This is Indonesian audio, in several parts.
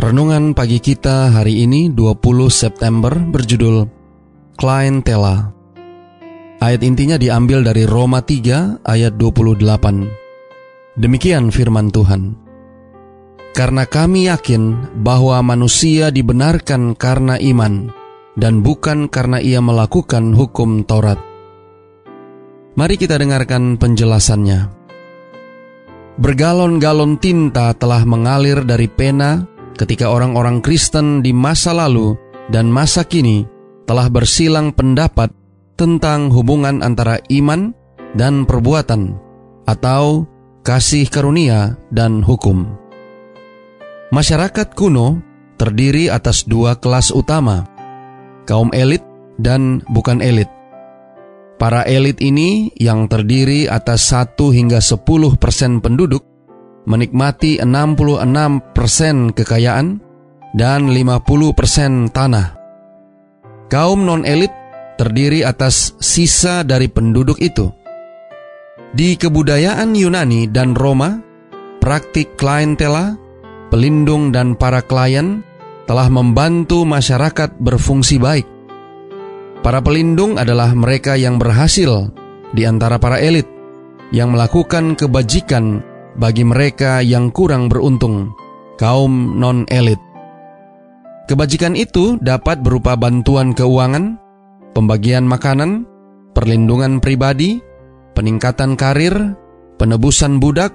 Renungan pagi kita hari ini 20 September berjudul Klientela. Ayat intinya diambil dari Roma 3 ayat 28. Demikian firman Tuhan. Karena kami yakin bahwa manusia dibenarkan karena iman dan bukan karena ia melakukan hukum Taurat. Mari kita dengarkan penjelasannya. Bergalon-galon tinta telah mengalir dari pena ketika orang-orang Kristen di masa lalu dan masa kini telah bersilang pendapat tentang hubungan antara iman dan perbuatan, atau kasih karunia dan hukum. Masyarakat kuno terdiri atas dua kelas utama, kaum elit dan bukan elit. Para elit ini yang terdiri atas 1 hingga 10 persen penduduk menikmati 66% kekayaan dan 50% tanah. Kaum non-elit terdiri atas sisa dari penduduk itu. Di kebudayaan Yunani dan Roma, praktik klientela, pelindung dan para klien telah membantu masyarakat berfungsi baik. Para pelindung adalah mereka yang berhasil di antara para elit yang melakukan kebajikan bagi mereka yang kurang beruntung, kaum non-elit. Kebajikan itu dapat berupa bantuan keuangan, pembagian makanan, perlindungan pribadi, peningkatan karir, penebusan budak,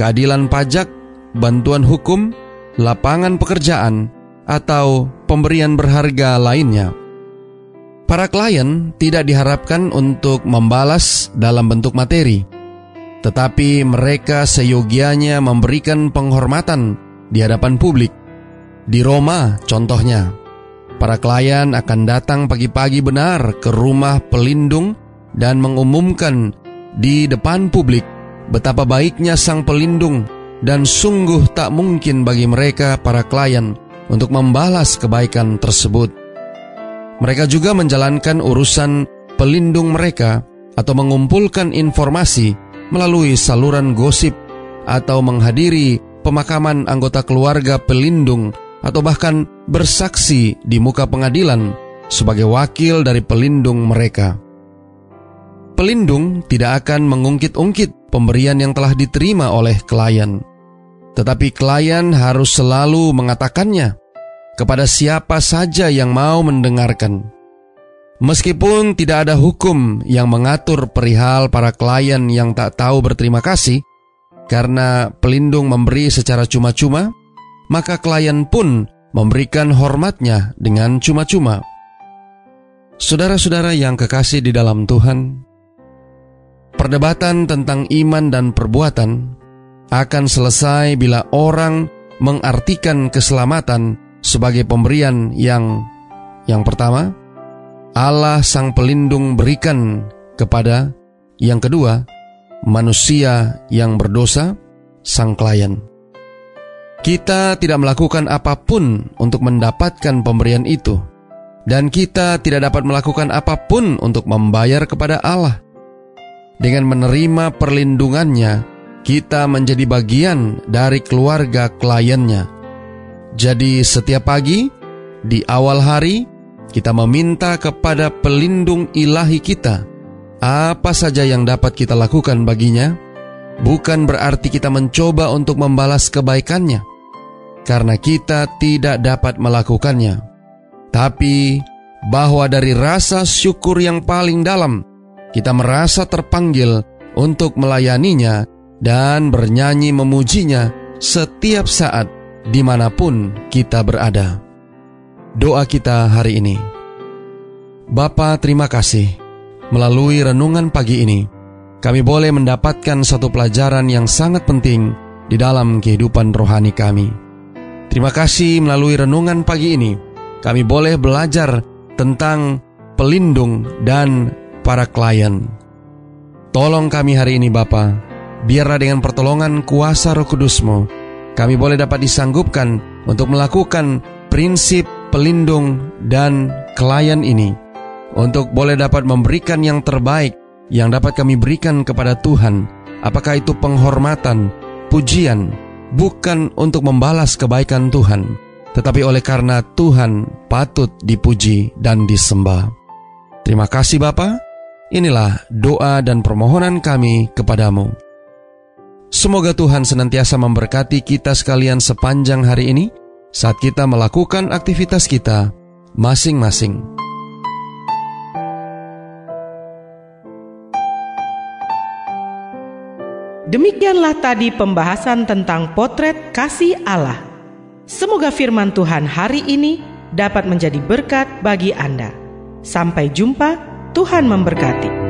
keadilan pajak, bantuan hukum, lapangan pekerjaan, atau pemberian berharga lainnya. Para klien tidak diharapkan untuk membalas dalam bentuk materi tetapi mereka seyogianya memberikan penghormatan di hadapan publik. Di Roma, contohnya, para klien akan datang pagi-pagi benar ke rumah pelindung dan mengumumkan di depan publik betapa baiknya sang pelindung dan sungguh tak mungkin bagi mereka para klien untuk membalas kebaikan tersebut. Mereka juga menjalankan urusan pelindung mereka atau mengumpulkan informasi melalui saluran gosip atau menghadiri pemakaman anggota keluarga pelindung atau bahkan bersaksi di muka pengadilan sebagai wakil dari pelindung mereka. Pelindung tidak akan mengungkit-ungkit pemberian yang telah diterima oleh klien, tetapi klien harus selalu mengatakannya kepada siapa saja yang mau mendengarkan. Meskipun tidak ada hukum yang mengatur perihal para klien yang tak tahu berterima kasih karena pelindung memberi secara cuma-cuma, maka klien pun memberikan hormatnya dengan cuma-cuma. Saudara-saudara yang kekasih di dalam Tuhan, perdebatan tentang iman dan perbuatan akan selesai bila orang mengartikan keselamatan sebagai pemberian yang yang pertama, Allah Sang Pelindung berikan kepada yang kedua, manusia yang berdosa, sang klien. Kita tidak melakukan apa pun untuk mendapatkan pemberian itu, dan kita tidak dapat melakukan apa pun untuk membayar kepada Allah. Dengan menerima perlindungannya, kita menjadi bagian dari keluarga kliennya. Jadi, setiap pagi di awal hari kita meminta kepada pelindung ilahi kita apa saja yang dapat kita lakukan baginya, bukan berarti kita mencoba untuk membalas kebaikannya, karena kita tidak dapat melakukannya, tapi bahwa dari rasa syukur yang paling dalam, kita merasa terpanggil untuk melayaninya dan bernyanyi memujinya setiap saat di mana pun kita berada doa kita hari ini. Bapa, terima kasih. Melalui renungan pagi ini, kami boleh mendapatkan satu pelajaran yang sangat penting di dalam kehidupan rohani kami. Terima kasih melalui renungan pagi ini, kami boleh belajar tentang pelindung dan para klien. Tolong kami hari ini Bapa, biarlah dengan pertolongan kuasa roh kudusmu, kami boleh dapat disanggupkan untuk melakukan prinsip pelindung dan klien ini, untuk boleh dapat memberikan yang terbaik yang dapat kami berikan kepada Tuhan, apakah itu penghormatan, pujian, bukan untuk membalas kebaikan Tuhan, tetapi oleh karena Tuhan patut dipuji dan disembah. Terima kasih Bapa. Inilah doa dan permohonan kami kepadamu. Semoga Tuhan senantiasa memberkati kita sekalian sepanjang hari ini saat kita melakukan aktivitas kita masing-masing. Demikianlah tadi pembahasan tentang potret kasih Allah. Semoga firman Tuhan hari ini dapat menjadi berkat bagi Anda. Sampai jumpa, Tuhan memberkati.